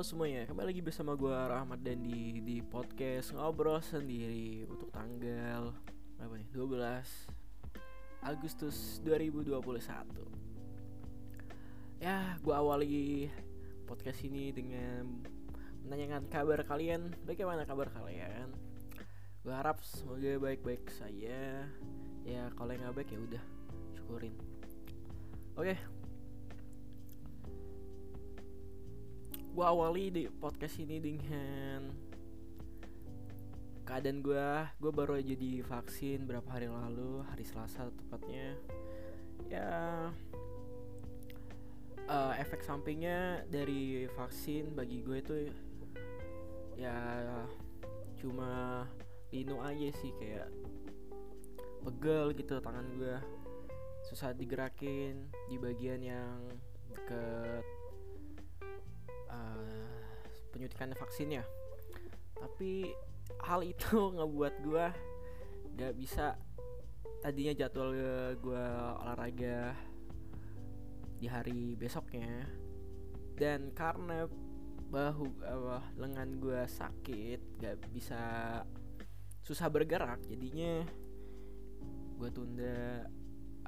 Halo semuanya, kembali lagi bersama gue Rahmat dan di di podcast ngobrol sendiri untuk tanggal berapa nih? 12 Agustus 2021. Ya, gue awali podcast ini dengan menanyakan kabar kalian. Bagaimana kabar kalian? Gue harap semoga baik-baik saja. Ya, kalau yang nggak baik ya udah syukurin. Oke, gue awali di podcast ini dengan keadaan gue gue baru aja divaksin berapa hari lalu hari Selasa tepatnya. Ya uh, efek sampingnya dari vaksin bagi gue itu ya cuma lino aja sih kayak pegel gitu tangan gue susah digerakin di bagian yang deket uh, penyuntikan vaksinnya tapi hal itu ngebuat gue gak bisa tadinya jadwal gue olahraga di hari besoknya. Dan karena bahu uh, lengan gue sakit gak bisa susah bergerak jadinya gue tunda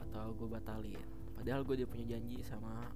atau gue batalin. Padahal gue udah punya janji sama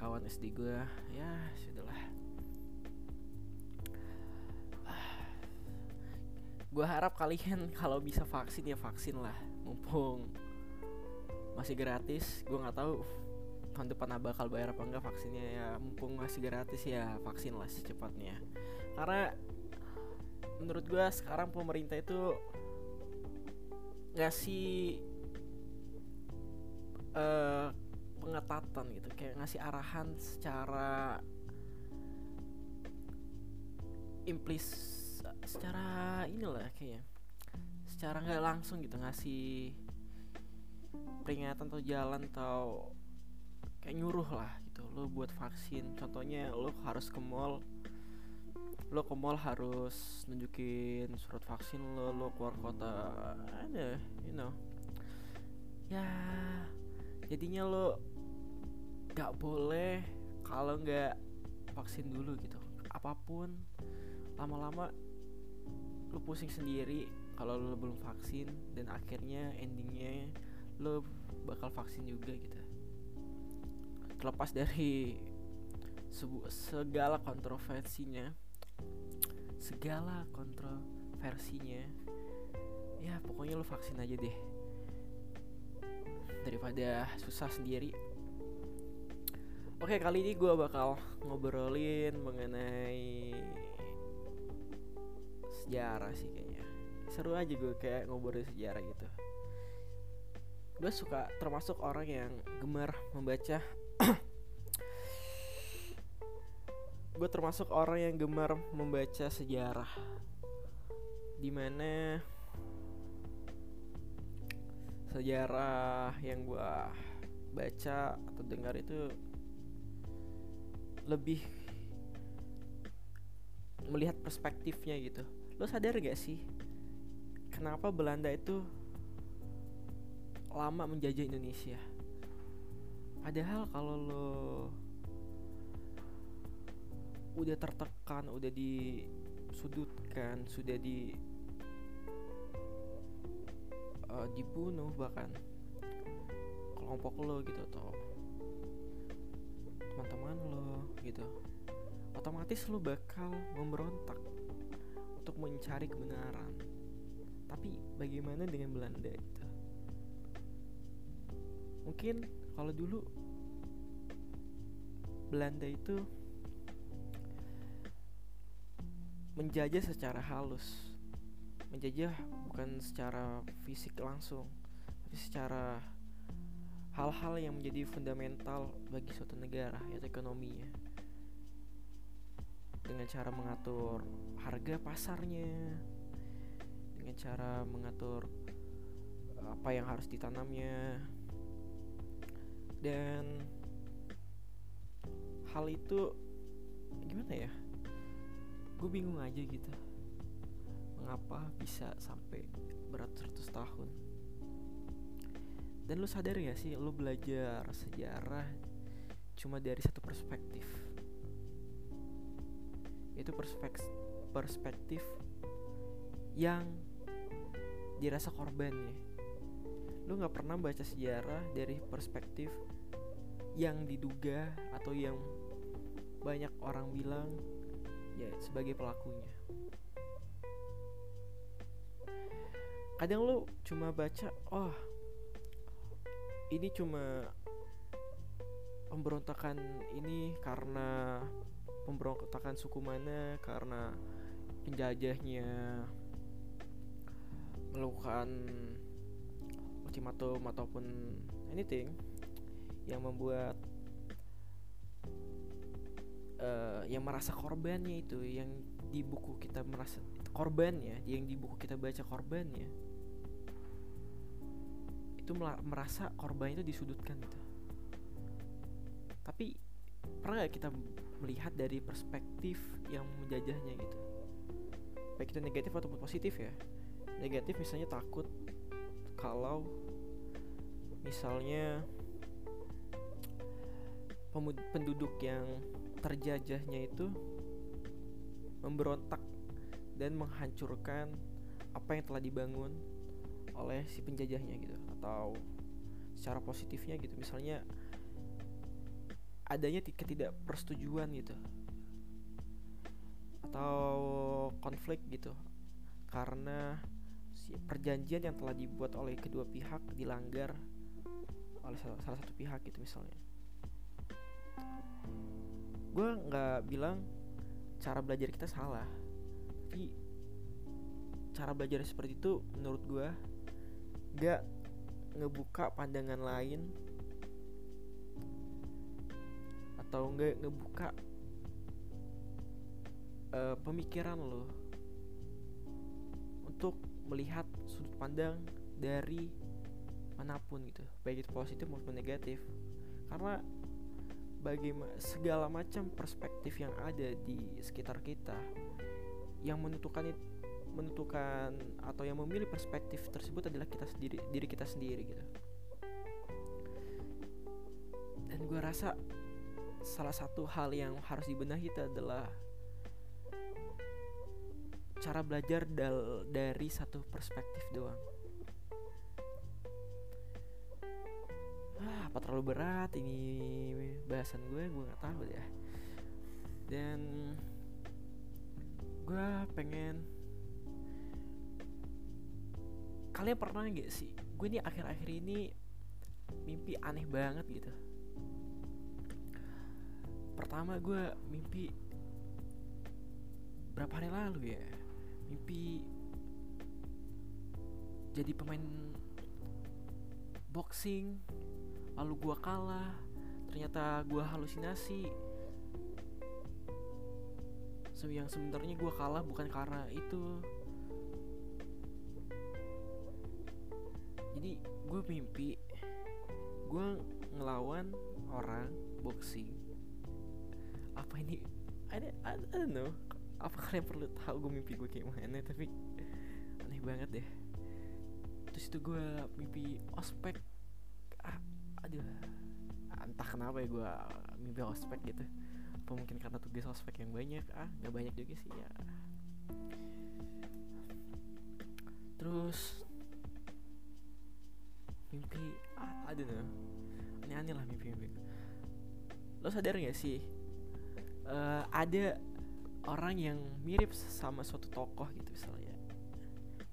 kawan SD gue ya sudahlah. Gue harap kalian kalau bisa vaksin ya vaksin lah. Mumpung masih gratis gue nggak tahu tahun depan bakal bayar apa enggak vaksinnya. Ya mumpung masih gratis ya vaksin lah secepatnya. Karena menurut gue sekarang pemerintah itu ngasih uh, pengetatan gitu kayak ngasih arahan secara implis secara inilah kayaknya secara nggak langsung gitu ngasih peringatan atau jalan atau kayak nyuruh lah gitu lo buat vaksin. Contohnya lo harus ke mall lo ke mall harus nunjukin surat vaksin lo lo keluar kota ada you know. Ya jadinya lo gak boleh kalau nggak vaksin dulu gitu. Apa pun lama-lama lu pusing sendiri kalau lu belum vaksin dan akhirnya endingnya lu bakal vaksin juga gitu. Terlepas dari segala kontroversinya segala kontroversinya ya pokoknya lu vaksin aja deh. Daripada susah sendiri Oke kali ini gue bakal ngobrolin mengenai sejarah sih kayaknya. Seru aja gue kayak ngobrolin sejarah gitu. Gue suka termasuk orang yang gemar membaca. Gue termasuk orang yang gemar membaca sejarah. Di mana Sejarah yang gue baca atau dengar itu lebih melihat perspektifnya gitu. Lo sadar gak sih kenapa Belanda itu lama menjajah Indonesia? Padahal kalau lo udah tertekan udah disudutkan sudah di uh, dibunuh bahkan kelompok lo gitu atau teman-teman lo gitu. Otomatis lo bakal memberontak untuk mencari kebenaran. Tapi bagaimana dengan Belanda itu? Mungkin kalau dulu Belanda itu menjajah secara halus. Menjajah bukan secara fisik langsung tapi secara hal-hal yang menjadi fundamental bagi suatu negara yaitu ekonominya. Dengan cara mengatur harga pasarnya dengan cara mengatur apa yang harus ditanamnya dan hal itu gimana ya? Gue bingung aja gitu. Mengapa bisa sampai beratus-ratus tahun dan lu sadar gak sih lu belajar sejarah cuma dari satu perspektif? Itu perspektif perspektif yang dirasa korbannya lu nggak pernah baca sejarah dari perspektif yang diduga atau yang banyak orang bilang ya sebagai pelakunya. Kadang lu cuma baca oh ini cuma pemberontakan ini karena pemberontakan suku mana karena penjajahnya melakukan ultimatum ataupun anything yang membuat uh, yang merasa korbannya itu yang di buku kita merasa korbannya yang di buku kita baca korbannya itu merasa korban itu disudutkan gitu. Tapi pernah gak kita melihat dari perspektif yang menjajahnya gitu? Baik itu negatif ataupun positif ya. Negatif misalnya takut kalau misalnya penduduk yang terjajahnya itu memberontak dan menghancurkan apa yang telah dibangun oleh si penjajahnya gitu atau secara positifnya gitu. Misalnya adanya ketidakpersetujuan gitu. Atau konflik gitu. Karena si perjanjian yang telah dibuat oleh kedua pihak dilanggar oleh salah, satu pihak gitu misalnya. Gue nggak bilang cara belajar kita salah. Tapi cara belajar seperti itu menurut gue gak ngebuka pandangan lain? Atau nggak ngebuka uh, pemikiran lo untuk melihat sudut pandang dari mana pun gitu baik itu positif maupun negatif. Karena bagi segala macam perspektif yang ada di sekitar kita yang menentukan menentukan atau yang memilih perspektif tersebut adalah kita sendiri diri kita sendiri gitu dan gue rasa salah satu hal yang harus dibenahi itu adalah cara belajar dal dari satu perspektif doang. Ah, apa terlalu berat ini bahasan gue, gue nggak tahu ya. Dan gue pengen kalian pernah gak sih? Gue nih akhir-akhir ini mimpi aneh banget gitu. Pertama gue mimpi berapa hari lalu ya? Mimpi jadi pemain boxing lalu gue kalah ternyata gue halusinasi. Yang sebenarnya gue kalah bukan karena itu jadi gue mimpi gue ngelawan orang boxing. Apa ini? I, I don't know. Apa kalian perlu tahu gue mimpi gue kayak mana tapi aneh banget deh. Terus itu gue mimpi ospek. Ah, aduh. Entah kenapa ya gue mimpi ospek gitu. Apa mungkin karena tugas ospek yang banyak? Ah nggak banyak juga sih ya. Terus mimpi ah, aduh aneh-aneh lah mimpi-mimpi. Lo sadar gak sih uh, ada orang yang mirip sama suatu tokoh gitu misalnya.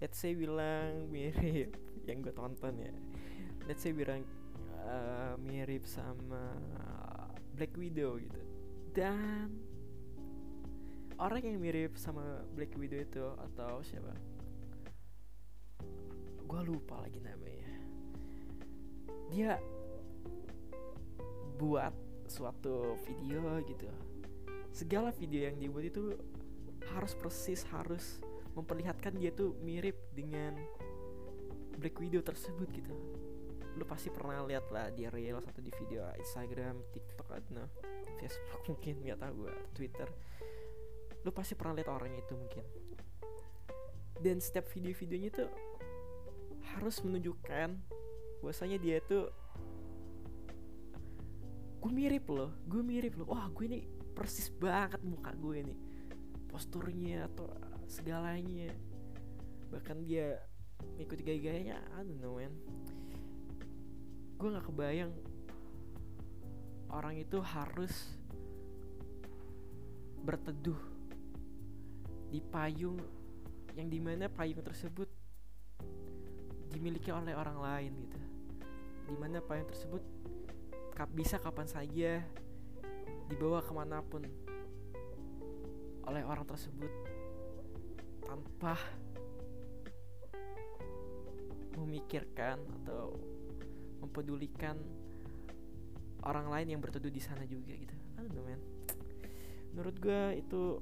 Let's say bilang mirip yang gue tonton ya. Let's say bilang uh, mirip sama Black Widow gitu. Dan orang yang mirip sama Black Widow itu atau siapa? Gue lupa lagi namanya dia buat suatu video gitu. Segala video yang dibuat itu harus persis harus memperlihatkan dia tuh mirip dengan Black Widow tersebut gitu. Lu pasti pernah lihat lah di real atau di video Instagram, TikTok atau Facebook mungkin nggak tahu gue Twitter. Lu pasti pernah lihat orang itu mungkin. Dan setiap video-videonya tuh harus menunjukkan bahwasanya dia tuh gue mirip loh gue mirip loh. Wah gue ini persis banget muka gue nih. Posturnya atau segalanya. Bahkan dia mengikuti gaya-gayanya I don't know man. Gue nggak kebayang orang itu harus berteduh di payung yang di mana payung tersebut dimiliki oleh orang lain gitu di mana payung tersebut bisa kapan saja dibawa ke mana pun oleh orang tersebut tanpa memikirkan atau mempedulikan orang lain yang berteduh di sana juga gitu. Aduh men. Menurut gue itu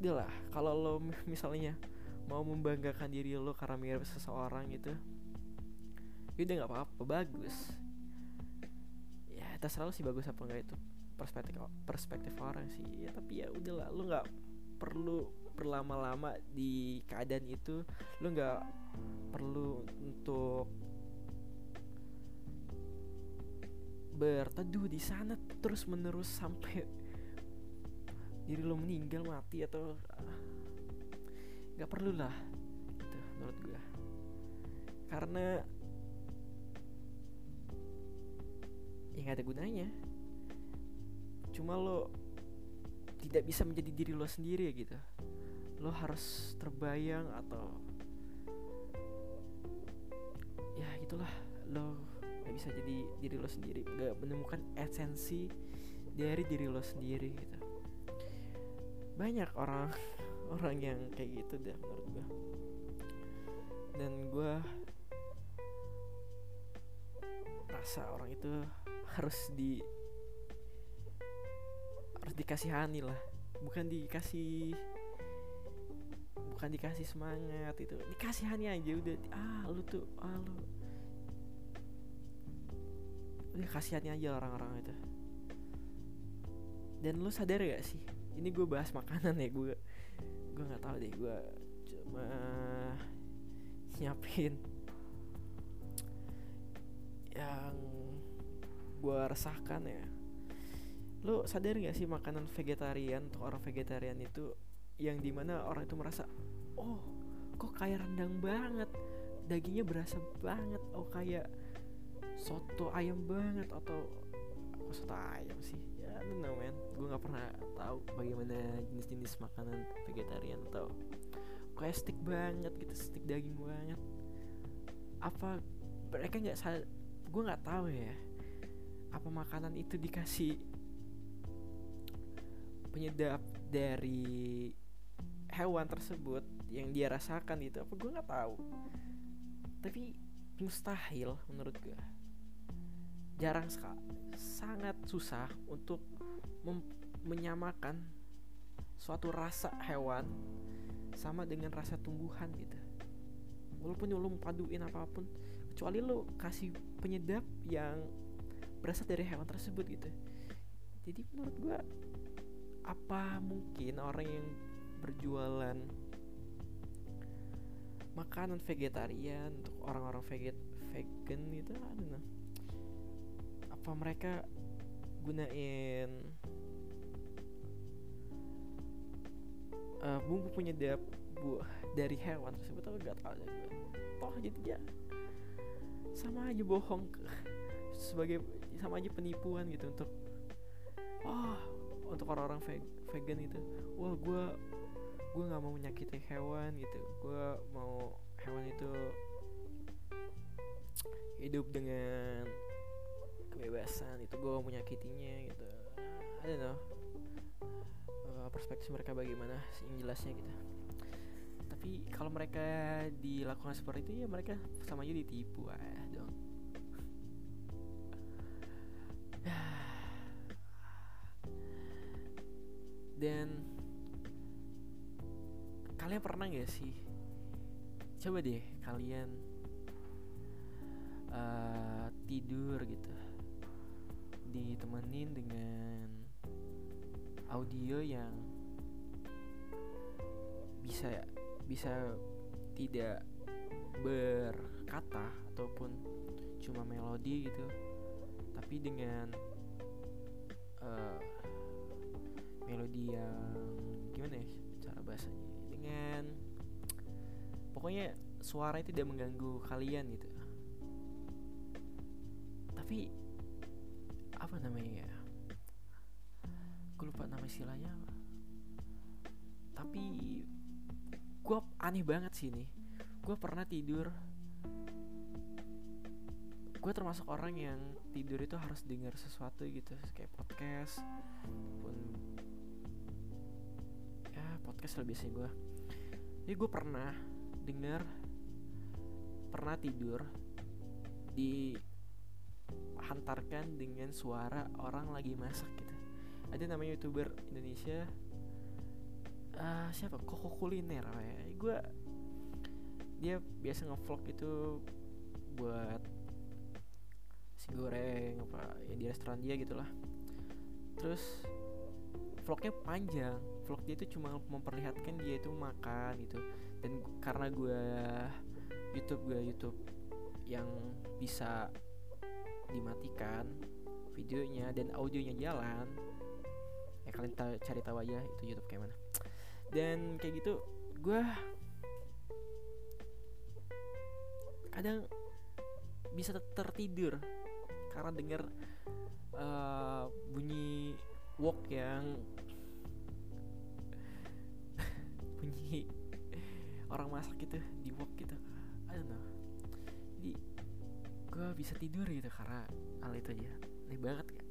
udah lah kalau lo misalnya mau membanggakan diri lo karena mirip seseorang gitu ya udah nggak apa-apa bagus. Ya terserah lo sih bagus apa enggak itu perspektif perspektif orang sih. Ya tapi ya udahlah lu nggak perlu berlama-lama di keadaan itu. Lu nggak perlu untuk berteduh di sana terus menerus sampai diri lo meninggal mati atau ah, nggak perlu lah gitu menurut gue karena ya nggak ada gunanya. Cuma lo tidak bisa menjadi diri lo sendiri gitu. Lo harus terbayang atau ya itulah lo gak bisa jadi diri lo sendiri. Gak menemukan esensi dari diri lo sendiri gitu. Banyak orang orang yang kayak gitu deh menurut gue dan gue rasa orang itu harus di harus dikasihani lah. Bukan dikasih bukan dikasih semangat itu. Dikasihani aja udah. Ah lu tuh ah lu. Udah kasihani aja orang-orang itu. Dan lu sadar gak sih? Ini gue bahas makanan ya gue gue nggak tahu deh gue cuma nyiapin yang gue resahkan ya. Lo sadar gak sih makanan vegetarian untuk orang vegetarian itu yang di mana orang itu merasa oh kok kayak rendang banget dagingnya berasa banget oh kayak soto ayam banget atau oh, soto ayam sih? Ya lu know man. Gue nggak pernah tahu bagaimana jenis-jenis makanan vegetarian atau kayak stick banget gitu stick daging banget. Apa mereka nggak gue nggak tahu ya apa makanan itu dikasih penyedap dari hewan tersebut yang dia rasakan itu apa gue nggak tahu. Tapi mustahil menurut gue jarang sekali sangat susah untuk menyamakan suatu rasa hewan sama dengan rasa tumbuhan gitu. Walaupun lu paduin apa pun kecuali lu kasih penyedap yang berasal dari hewan tersebut gitu. Jadi menurut gue apa mungkin orang yang berjualan makanan vegetarian untuk orang-orang veget vegan gitu know. Apa mereka gunain uh, bumbu penyedap buah dari hewan tersebut? Atau gak gue toh ya sama aja bohong. Sebagai sama aja penipuan gitu untuk oh untuk orang-orang vegan itu wah gue gue nggak mau menyakiti hewan gitu. Gue mau hewan itu hidup dengan kebebasan itu gue menyakitinya gitu. I don't know. Uh, perspektif mereka bagaimana yang jelasnya gitu. Tapi kalau mereka dilakukan seperti itu ya mereka sama aja ditipu ah dong gak sih? Coba deh kalian uh, tidur gitu. Ditemenin dengan audio yang bisa bisa tidak berkata ataupun cuma melodi gitu tapi dengan uh, melodi yang gimana ya podcast aja dengan pokoknya suara itu tidak mengganggu kalian gitu. Tapi apa namanya ya? Gue lupa nama istilahnya tapi gue aneh banget sih ini gue pernah tidur. Gue termasuk orang yang tidur itu harus dengar sesuatu gitu kayak podcast pun ya podcast lebih sih gue jadi gue pernah dengar pernah tidur dihantarkan dengan suara orang lagi masak gitu. Ada namanya youtuber Indonesia uh, siapa? Koko kuliner ya gue dia biasa ngevlog itu buat si goreng apa ya di restoran dia gitulah. Terus vlognya panjang vlog dia itu cuma memperlihatkan dia itu makan gitu. Dan karena gue YouTube gue YouTube yang bisa dimatikan videonya dan audionya jalan ya kalian cari tahu aja itu YouTube kayak mana. Dan kayak gitu gue kadang bisa tertidur karena denger uh, bunyi wok yang bunyi orang masak gitu di wok gitu. I don't know. Jadi gue bisa tidur gitu karena hal itu aja. Aneh banget ya.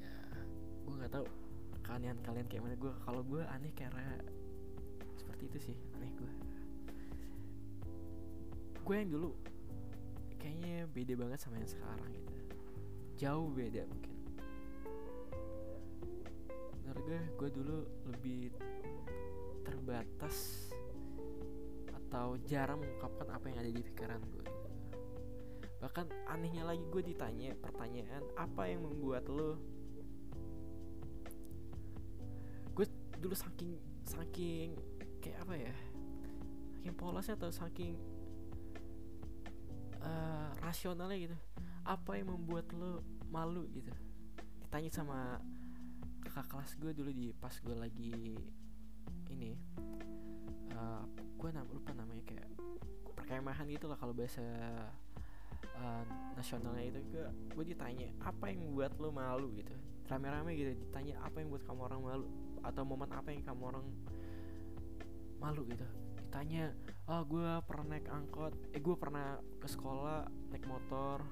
Ya gue nggak tahu keanehan kalian kayak mana. Gue kalau gue aneh karena seperti itu sih aneh gue gue yang dulu kayaknya beda banget sama yang sekarang gitu. Jauh beda mungkin. Menurut gue gue dulu lebih terbatas atau jarang mengungkapkan apa yang ada di pikiran gue gitu. bahkan anehnya lagi gue ditanya pertanyaan apa yang membuat lo? Gue dulu saking saking kayak apa ya saking polosnya atau saking uh, rasionalnya gitu apa yang membuat lo malu? gitu. Ditanya sama kakak kelas gue dulu di pas gue lagi ini uh, gue nama lupa namanya kayak perkemahan gitu lah kalau bahasa uh, nasionalnya itu gue gue ditanya apa yang membuat lo malu? gitu. Rame-rame gitu ditanya apa yang buat kamu orang malu? Atau momen apa yang kamu orang malu gitu. Ditanya oh gue pernah naik angkot eh gue pernah ke sekolah naik motor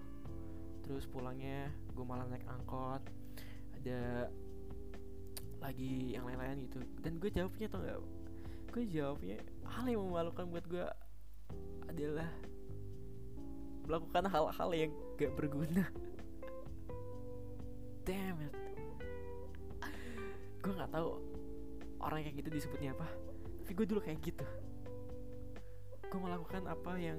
terus pulangnya gue malah naik angkot ada lagi yang lain-lain gitu. Dan gue jawabnya tau gak gue jawabnya hal yang memalukan buat gue adalah melakukan hal-hal yang gak berguna. Damn it. Gue nggak tahu orang kayak gitu disebutnya apa tapi gue dulu kayak gitu. Gue melakukan apa yang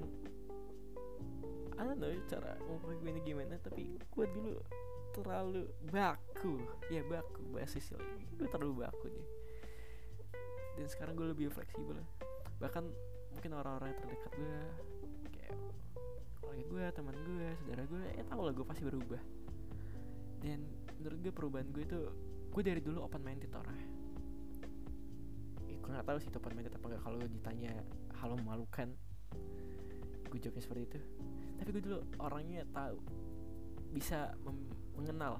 I don't know cara ngomong gue ini gimana tapi gue dulu terlalu baku. Ya baku bahasa istilah gue terlalu baku deh dan sekarang gue lebih fleksibel. Bahkan mungkin orang-orang yang terdekat gue kayak keluarga gue teman gue saudara gue ya tau lah gue pasti berubah. Dan menurut gue perubahan gue itu gue dari dulu open minded orangnya. Ya, gue nggak tahu sih itu open minded apa enggak kalau ditanya hal memalukan. Gue jawabnya seperti itu. Tapi gue dulu orangnya tahu bisa mengenal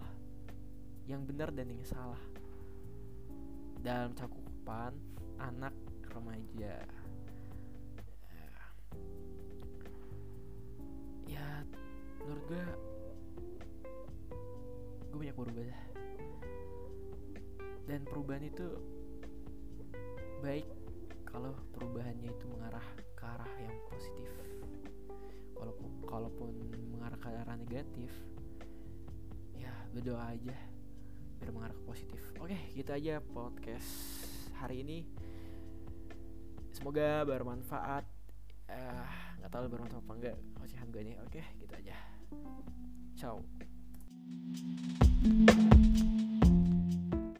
yang benar dan yang salah. Dalam cakupan anak remaja. Ya menurut gue gue banyak berubah dan perubahan itu baik kalau perubahannya itu mengarah ke arah yang positif. Walaupun kalaupun mengarah ke arah negatif ya berdoa aja biar mengarah ke positif. Oke gitu aja podcast hari ini. Semoga bermanfaat. Eh nggak tahu bermanfaat apa enggak ocehan gue nih oke gitu aja. Ciao